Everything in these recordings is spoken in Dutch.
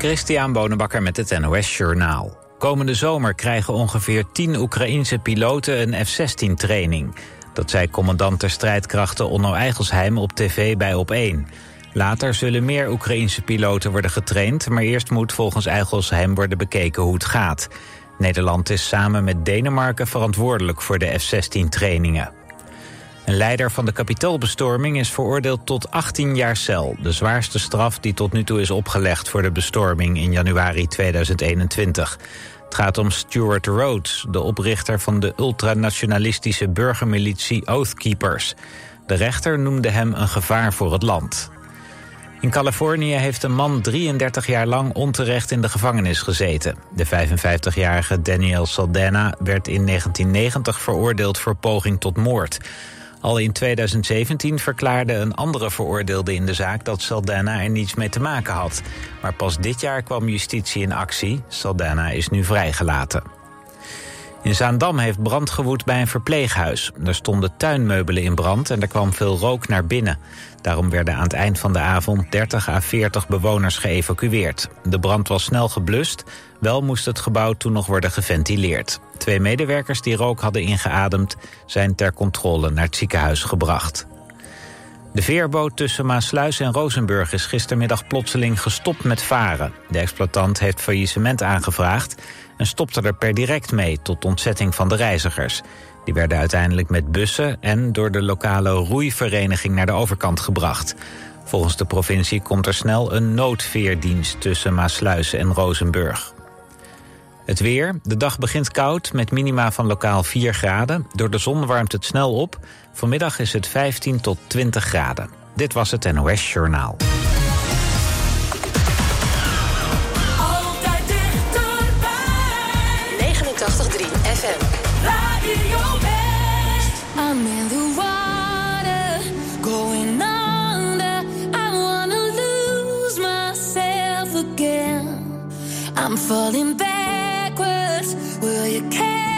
Christian Bonenbakker met het NOS Journaal. Komende zomer krijgen ongeveer 10 Oekraïense piloten een F-16-training. Dat zei commandant der strijdkrachten Onno Eigelsheim op tv bij Op1. Later zullen meer Oekraïense piloten worden getraind... maar eerst moet volgens Eigelsheim worden bekeken hoe het gaat. Nederland is samen met Denemarken verantwoordelijk voor de F-16-trainingen. Een leider van de kapitoolbestorming is veroordeeld tot 18 jaar cel. De zwaarste straf die tot nu toe is opgelegd voor de bestorming in januari 2021. Het gaat om Stuart Rhodes, de oprichter van de ultranationalistische burgermilitie Oathkeepers. De rechter noemde hem een gevaar voor het land. In Californië heeft een man 33 jaar lang onterecht in de gevangenis gezeten. De 55-jarige Daniel Saldana werd in 1990 veroordeeld voor poging tot moord. Al in 2017 verklaarde een andere veroordeelde in de zaak dat Saldana er niets mee te maken had. Maar pas dit jaar kwam justitie in actie. Saldana is nu vrijgelaten. In Zaandam heeft brand gewoed bij een verpleeghuis. Er stonden tuinmeubelen in brand en er kwam veel rook naar binnen. Daarom werden aan het eind van de avond 30 à 40 bewoners geëvacueerd. De brand was snel geblust, wel moest het gebouw toen nog worden geventileerd. Twee medewerkers die rook hadden ingeademd zijn ter controle naar het ziekenhuis gebracht. De veerboot tussen Maasluis en Rozenburg is gistermiddag plotseling gestopt met varen. De exploitant heeft faillissement aangevraagd en stopte er per direct mee tot ontzetting van de reizigers. Die werden uiteindelijk met bussen en door de lokale roeivereniging naar de overkant gebracht. Volgens de provincie komt er snel een noodveerdienst tussen Maasluis en Rozenburg. Het weer. De dag begint koud met minima van lokaal 4 graden. Door de zon warmt het snel op. Vanmiddag is het 15 tot 20 graden. Dit was het NOS Journaal. 503 FM. Radio West. I'm in the water, going under. I wanna lose myself again. I'm falling backwards. Will you care?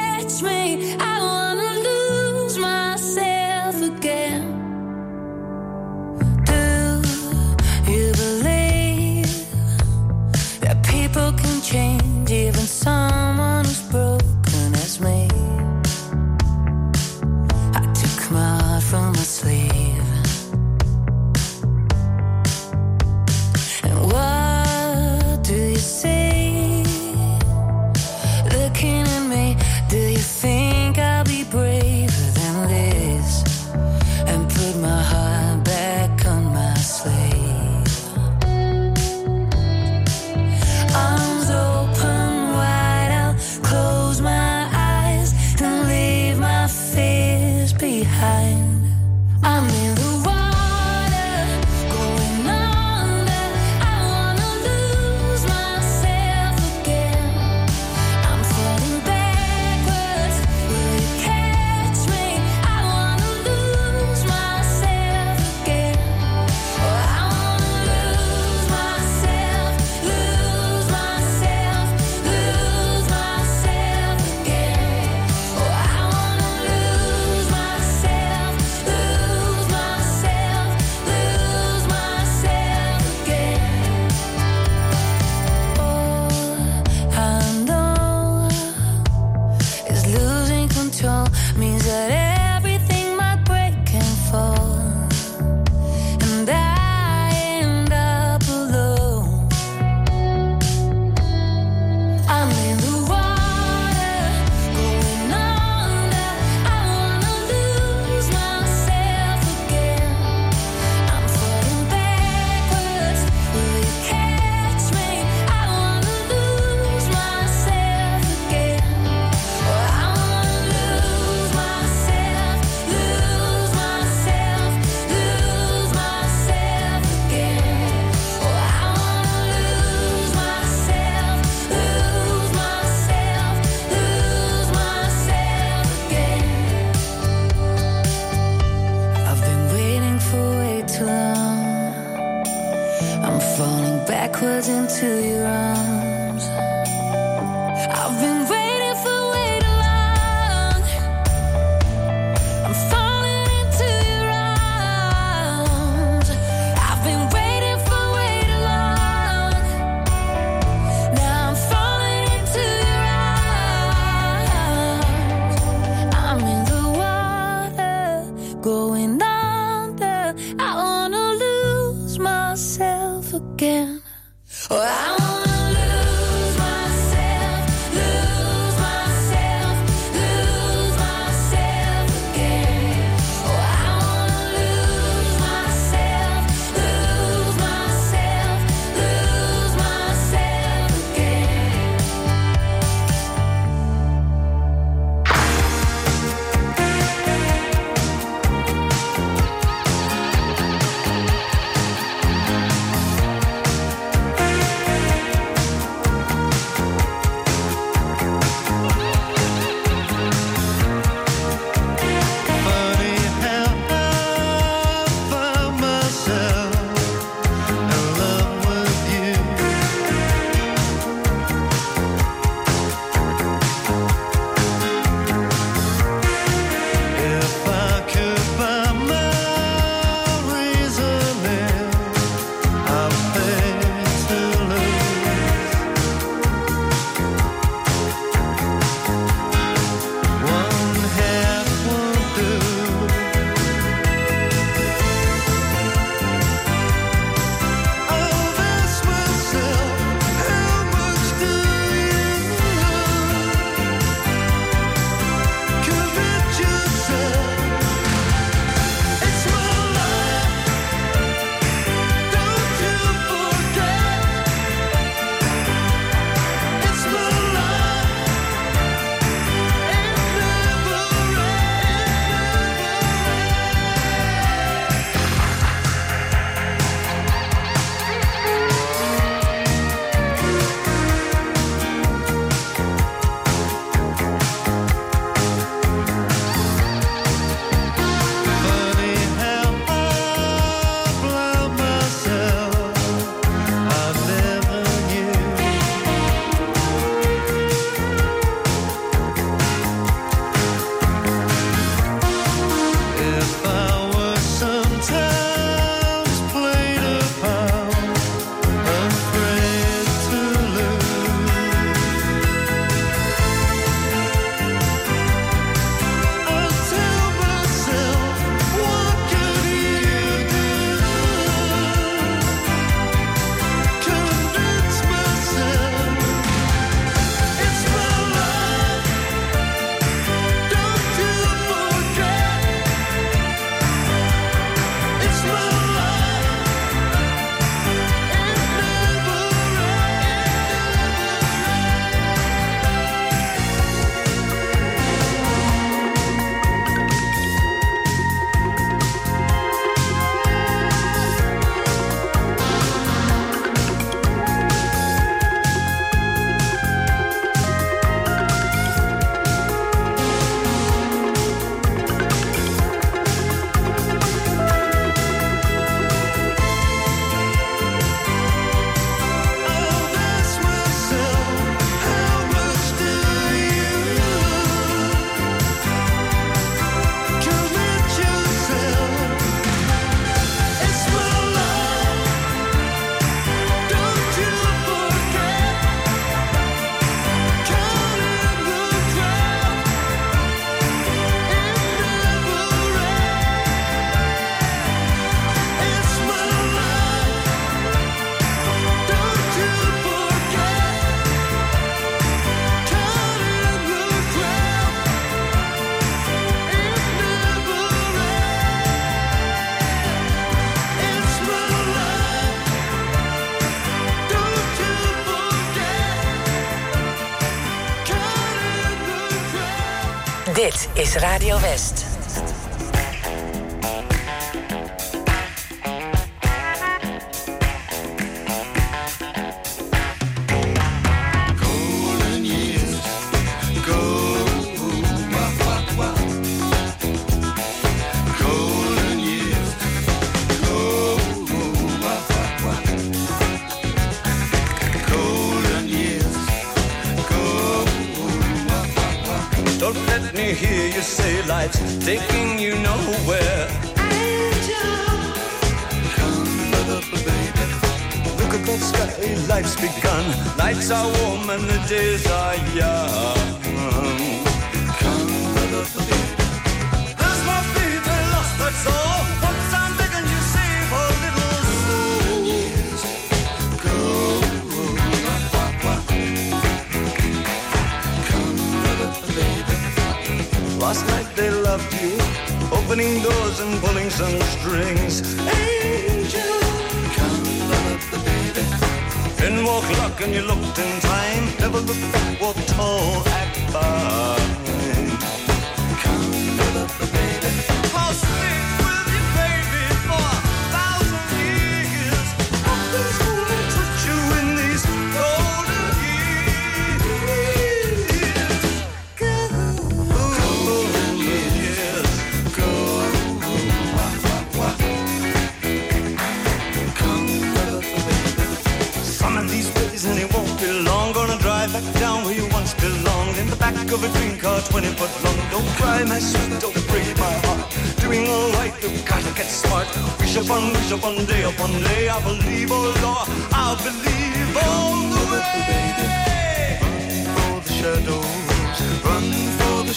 Radio West.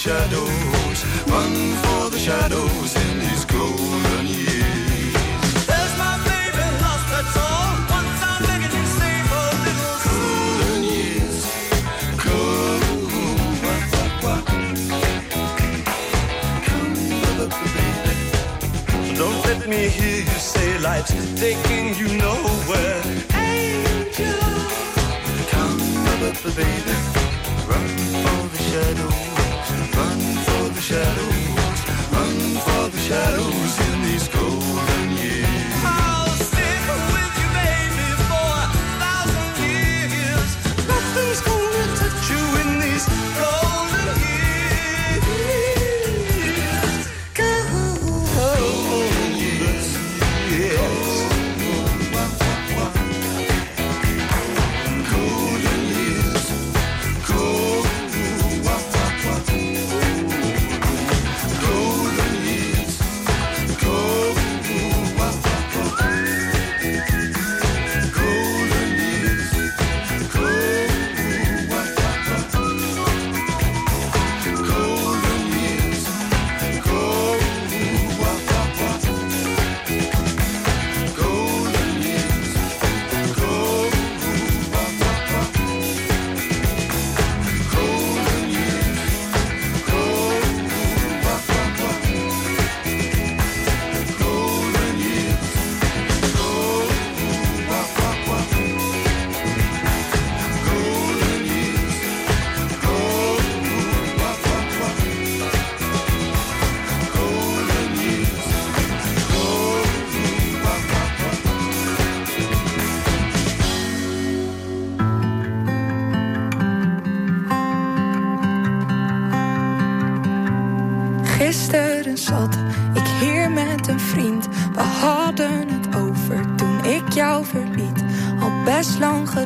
Shadows, run for the shadows in these golden years. There's my baby lost, that's all. Once I'm begging you, save little golden years. Don't let me hear you say life's taking you nowhere. Angel, come baby. Run for the shadows, run for the shadows, run for the shadows in these golden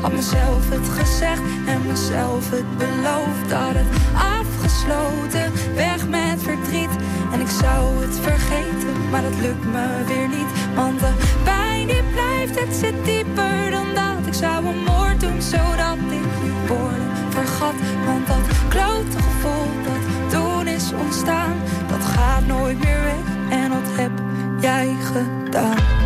Had mezelf het gezegd en mezelf het beloofd. Dat het afgesloten, weg met verdriet. En ik zou het vergeten, maar dat lukt me weer niet. Want de pijn die blijft, het zit dieper dan dat. Ik zou een moord doen, zodat ik die woorden vergat. Want dat klote gevoel dat toen is ontstaan, dat gaat nooit meer weg. En dat heb jij gedaan.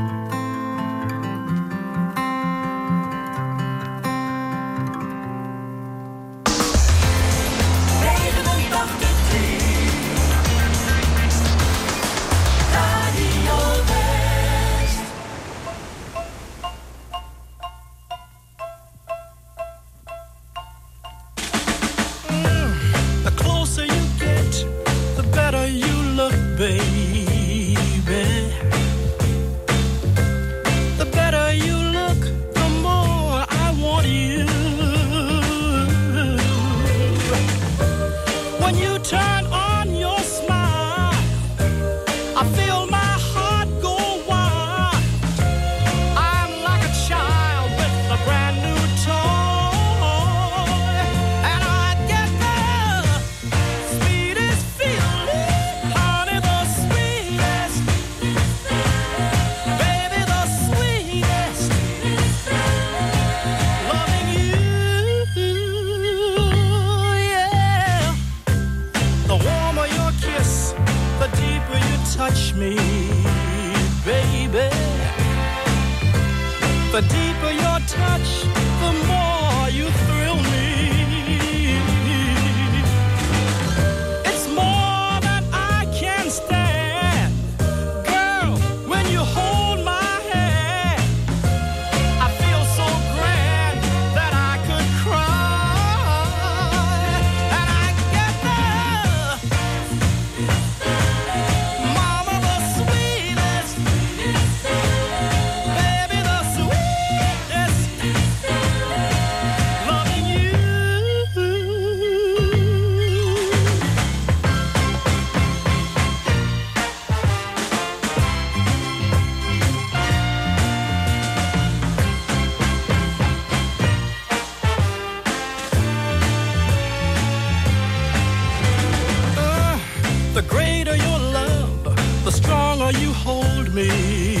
greater your love, the stronger you hold me.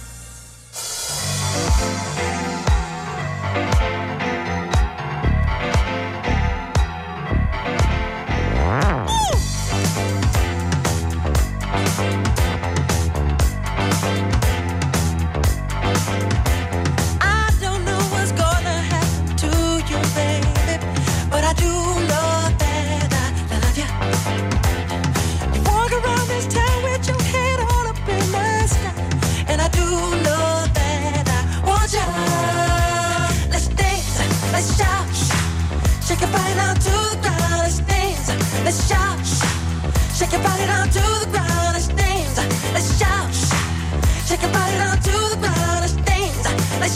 Let's shout, shake your body down to the ground. Let's shout, shake your body down to the ground. Let's shout.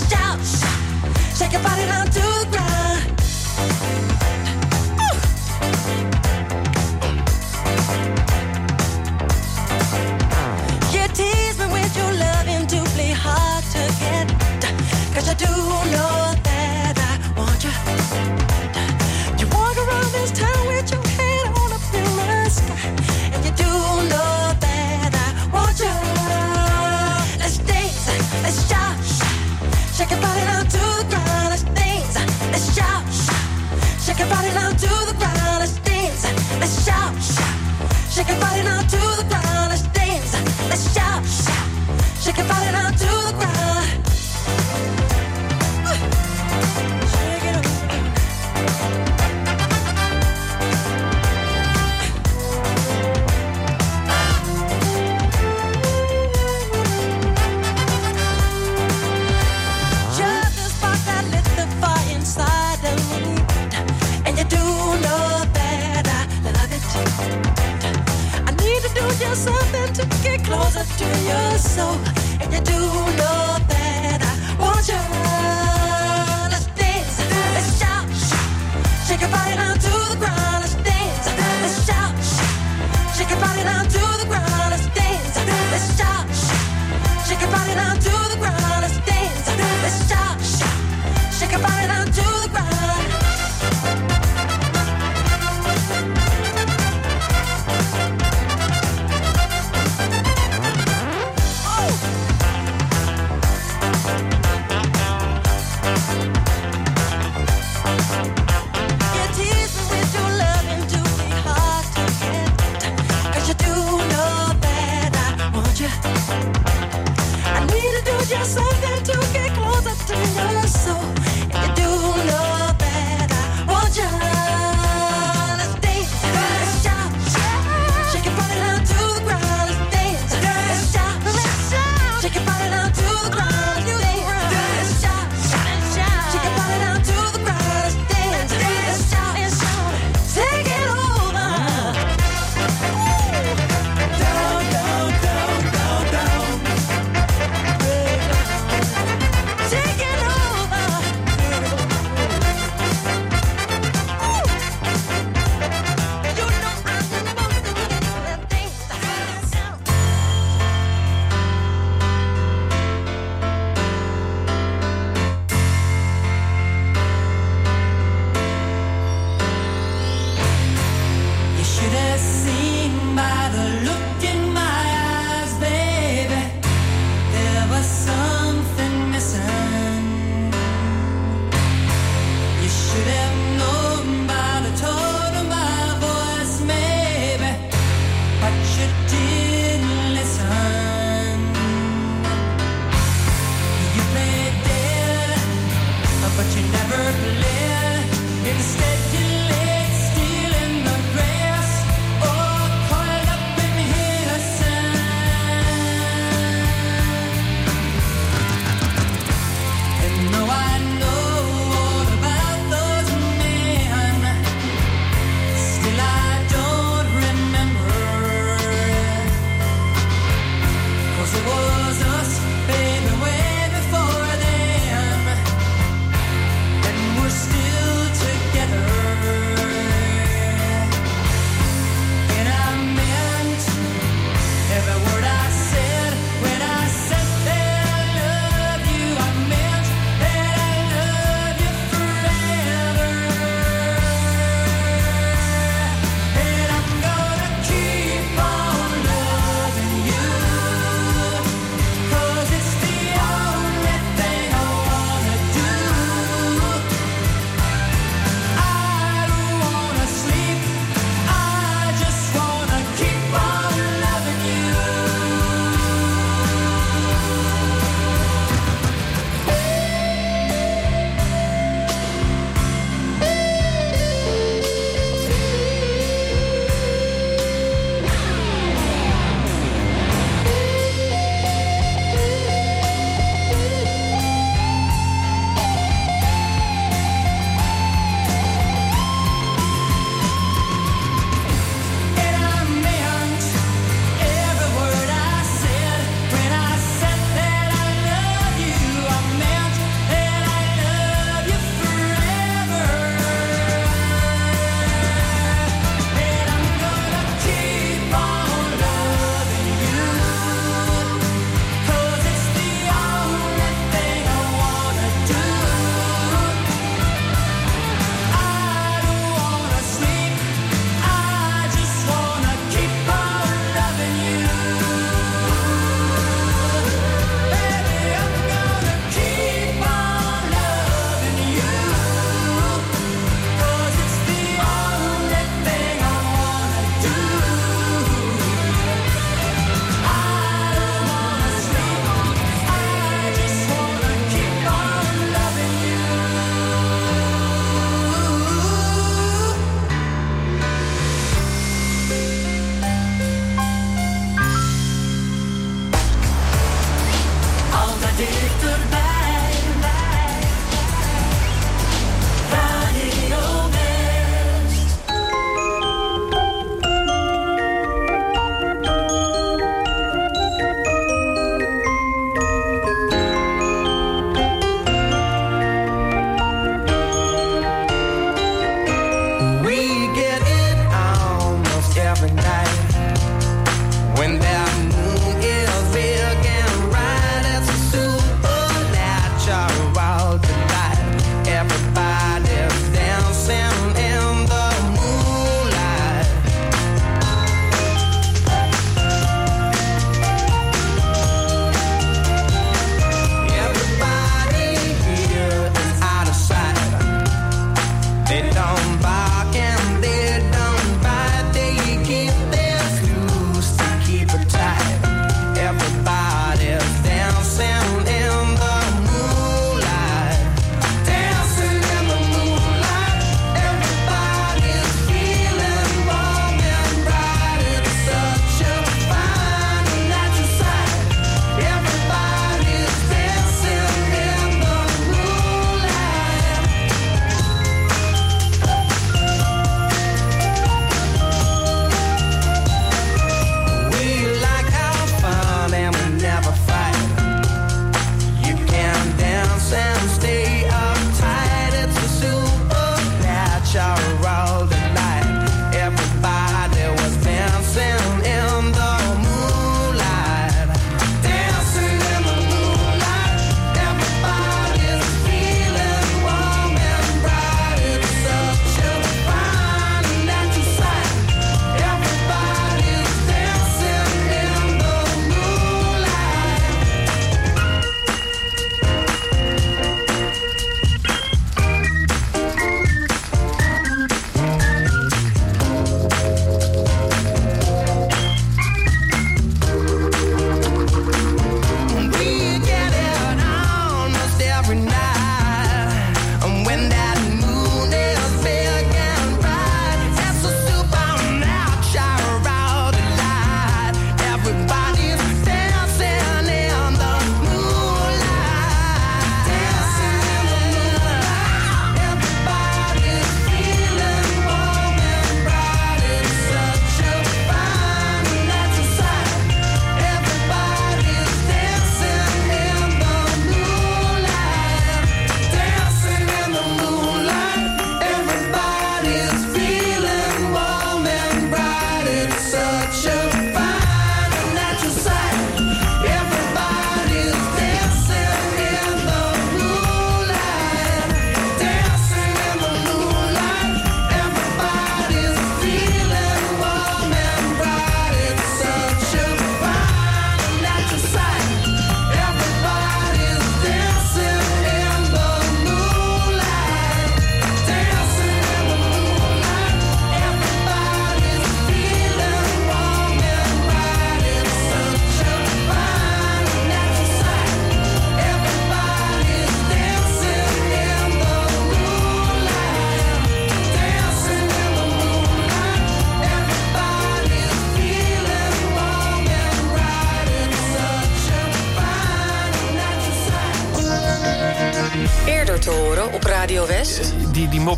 Shout. Shake your body down to the ground. Shake it,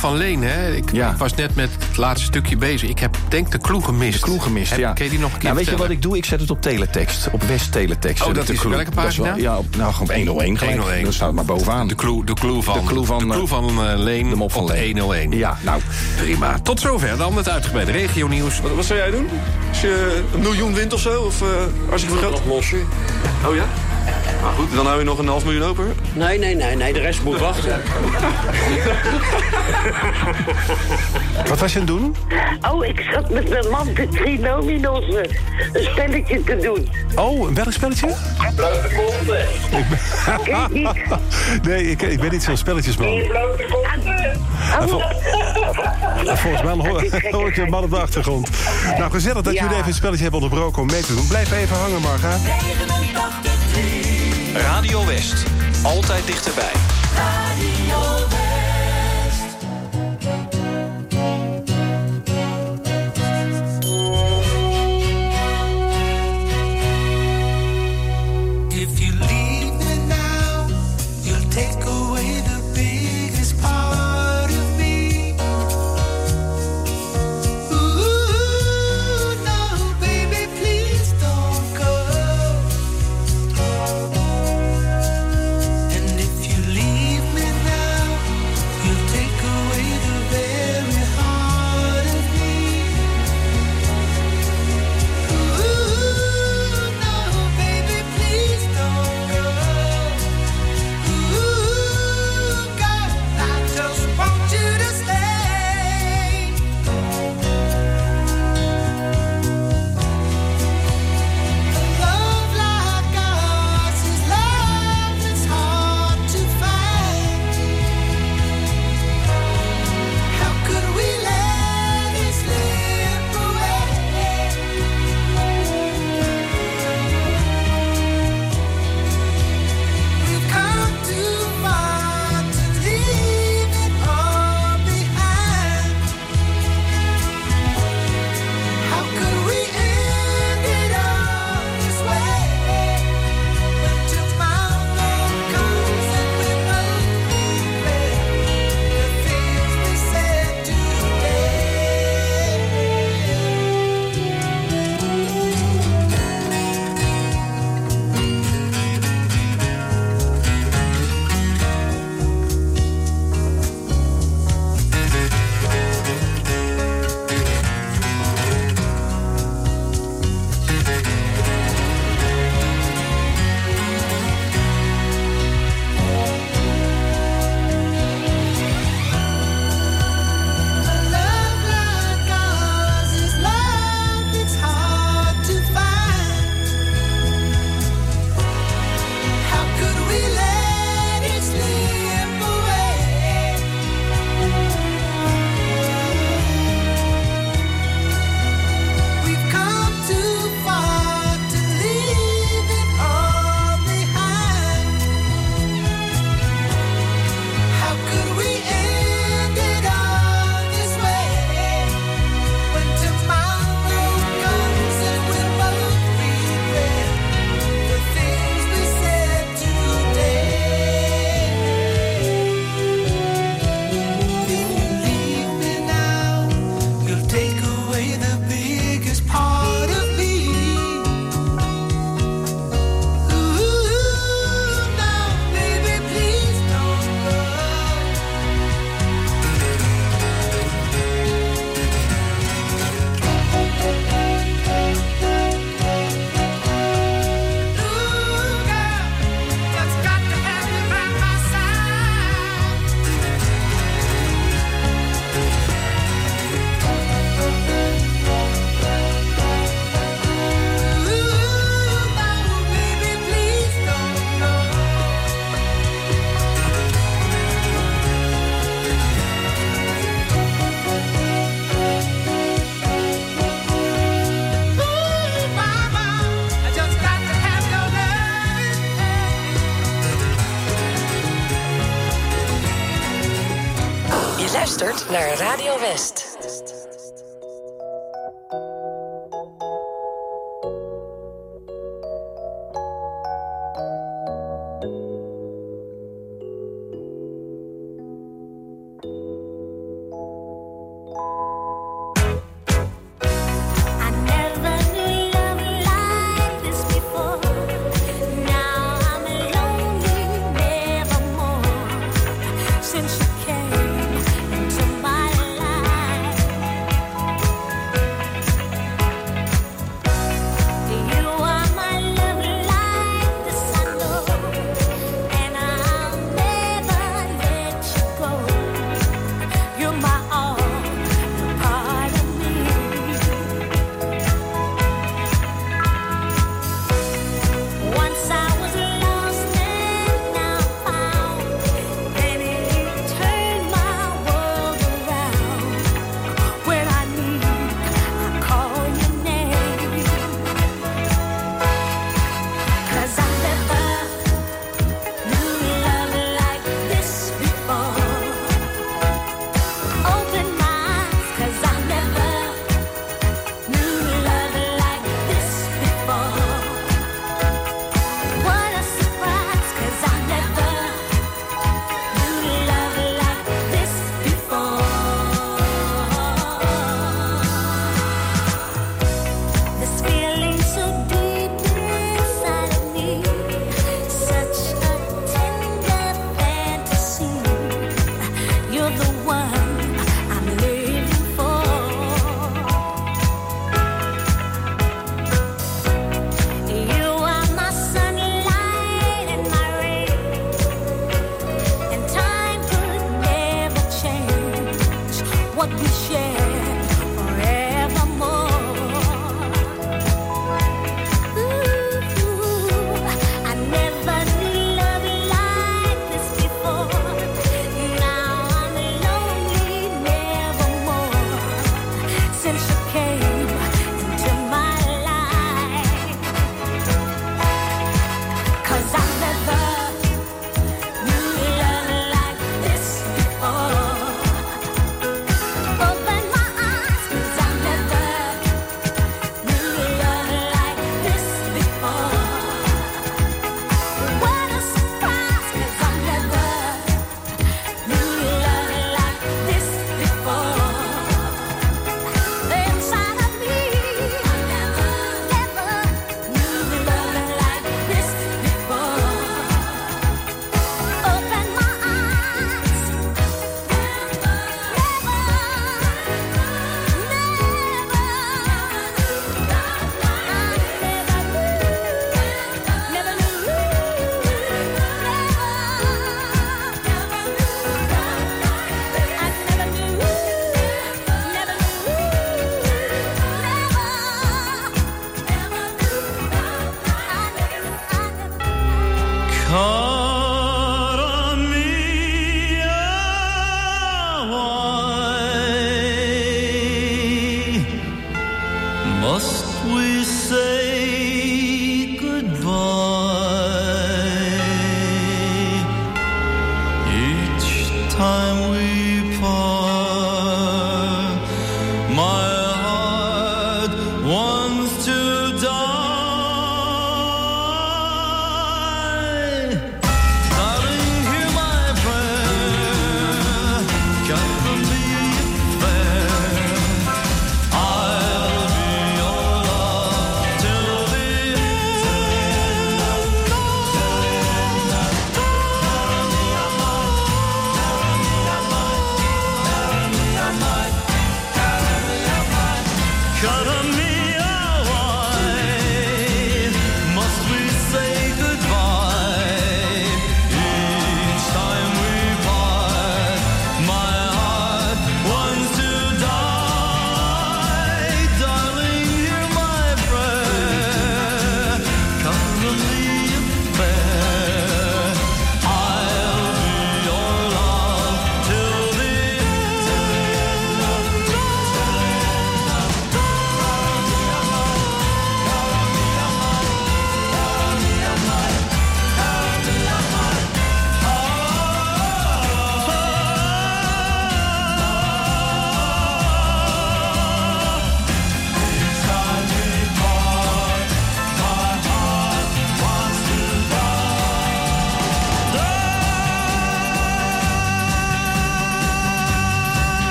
van Leen, hè? Ik, ik was net met het laatste stukje bezig. Ik heb denk de clue gemist. De clue gemist, ja. Kun je die nog een keer Nou, weet je wat ik doe? Ik zet het op teletext. Op West Teletext. Oh, dat ik de is clue. welke is wel- pagina? ja, op, nou, gewoon op 101 gelijk. 101. Dat staat maar bovenaan. De clue, de clue van, De clue van, de clue eh, van eh, Leen de mop van op Leen. 101. Ja, nou. Prima. Tot zover dan het uitgebreide regionieuws. Wat, wat zou jij doen? Als je een miljoen wint of zo? Of eh als je veel geld... Oplossen. Oh ja? Nou goed, dan hou je nog een half miljoen open. Nee, nee, nee, nee, de rest moet wachten. Wat was je aan het doen? Oh, ik zat met mijn man de trinominos eh, een spelletje te doen. Oh, een welk spelletje? Blote konten. Niet. nee, ik, ik ben niet zo'n spelletjesman. Blote konten. En vol- en volgens mij hoor, hoor ik je man op de achtergrond. Nou, gezellig dat Ja. jullie even een spelletje hebben onderbroken om mee te doen. Blijf even hangen, Marga. Radio West. Altijd dichterbij.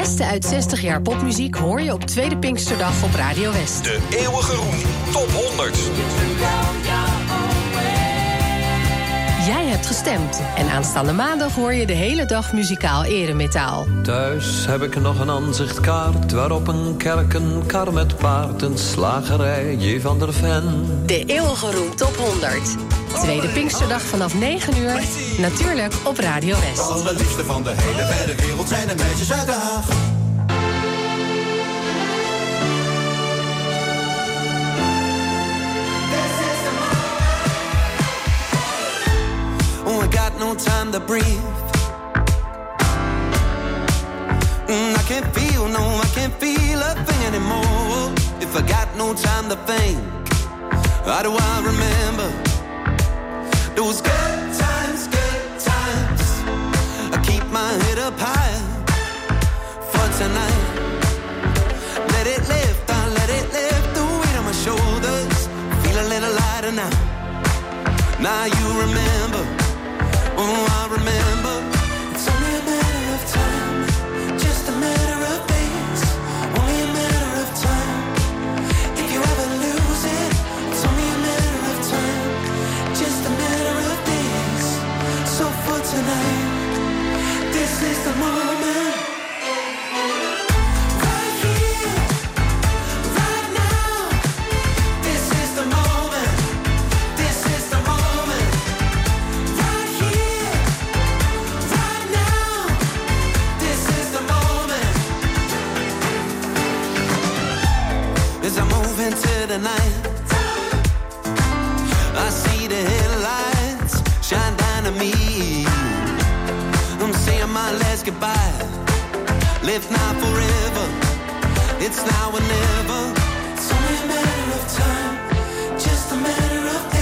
Beste uit 60 jaar popmuziek hoor je op Tweede Pinksterdag op Radio West. De eeuwige roem top 100. Jij hebt gestemd. En aanstaande maandag hoor je de hele dag muzikaal eremetaal. Thuis heb ik nog een aanzichtkaart waarop een kerk, een kar met paard, een slagerij, J. van der Ven. De eeuwige roem top 100. Tweede Pinksterdag vanaf 9 uur. Natuurlijk op Radio West. De allerliefste van de hele wijde wereld zijn de meisjes uit Den Haag. Oh, I got no time to breathe. Mm, I can't feel, no, I can't feel a thing anymore. If I got no time to think, how do I remember those good times, good times? I keep my head up high for tonight. Let it lift, I let it lift the weight on my shoulders. Feel a little lighter now. Now you remember, oh I remember. The night, I see the headlights shine down on me. I'm saying my last goodbye. Live now forever. It's now or never. It's only a matter of time. Just a matter of days.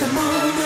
the moon.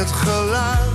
Het geluid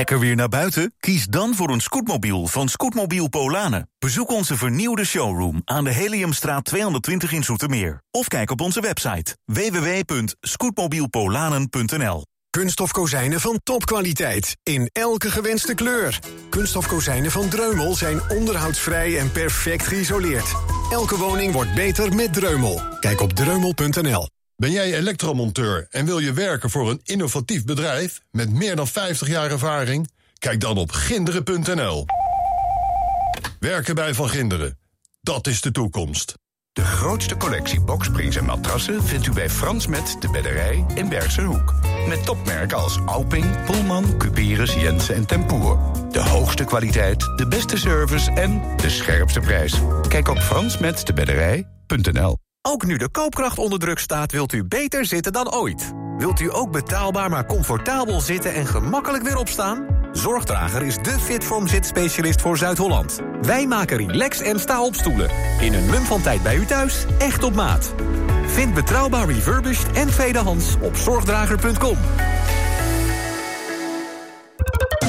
Lekker weer naar buiten? Kies dan voor een scootmobiel van Scootmobiel Polanen. Bezoek onze vernieuwde showroom aan de Heliumstraat 220 in Zoetermeer. Of kijk op onze website www.scootmobielpolanen.nl Kunststof kozijnen van topkwaliteit. In elke gewenste kleur. Kunststof kozijnen van Dreumel zijn onderhoudsvrij en perfect geïsoleerd. Elke woning wordt beter met Dreumel. Kijk op dreumel.nl. Ben jij elektromonteur en wil je werken voor een innovatief bedrijf met meer dan 50 jaar ervaring? Kijk dan op ginderen.nl. Werken bij Van Ginderen. Dat is de toekomst. De grootste collectie boksprings en matrassen vindt u bij Frans Met de Bedderij in Bergse Hoek. Met topmerken als Alping, Pullman, Cuperus, Jensen en Tempoer. De hoogste kwaliteit, de beste service en de scherpste prijs. Kijk op fransmetdebedderij.nl Ook nu de koopkracht onder druk staat, wilt u beter zitten dan ooit. Wilt u ook betaalbaar maar comfortabel zitten en gemakkelijk weer opstaan? Zorgdrager is de Fitform zitspecialist voor Zuid-Holland. Wij maken relax en sta-op stoelen. In een mum van tijd bij u thuis, echt op maat. Vind betrouwbaar refurbished en tweedehands op zorgdrager.com.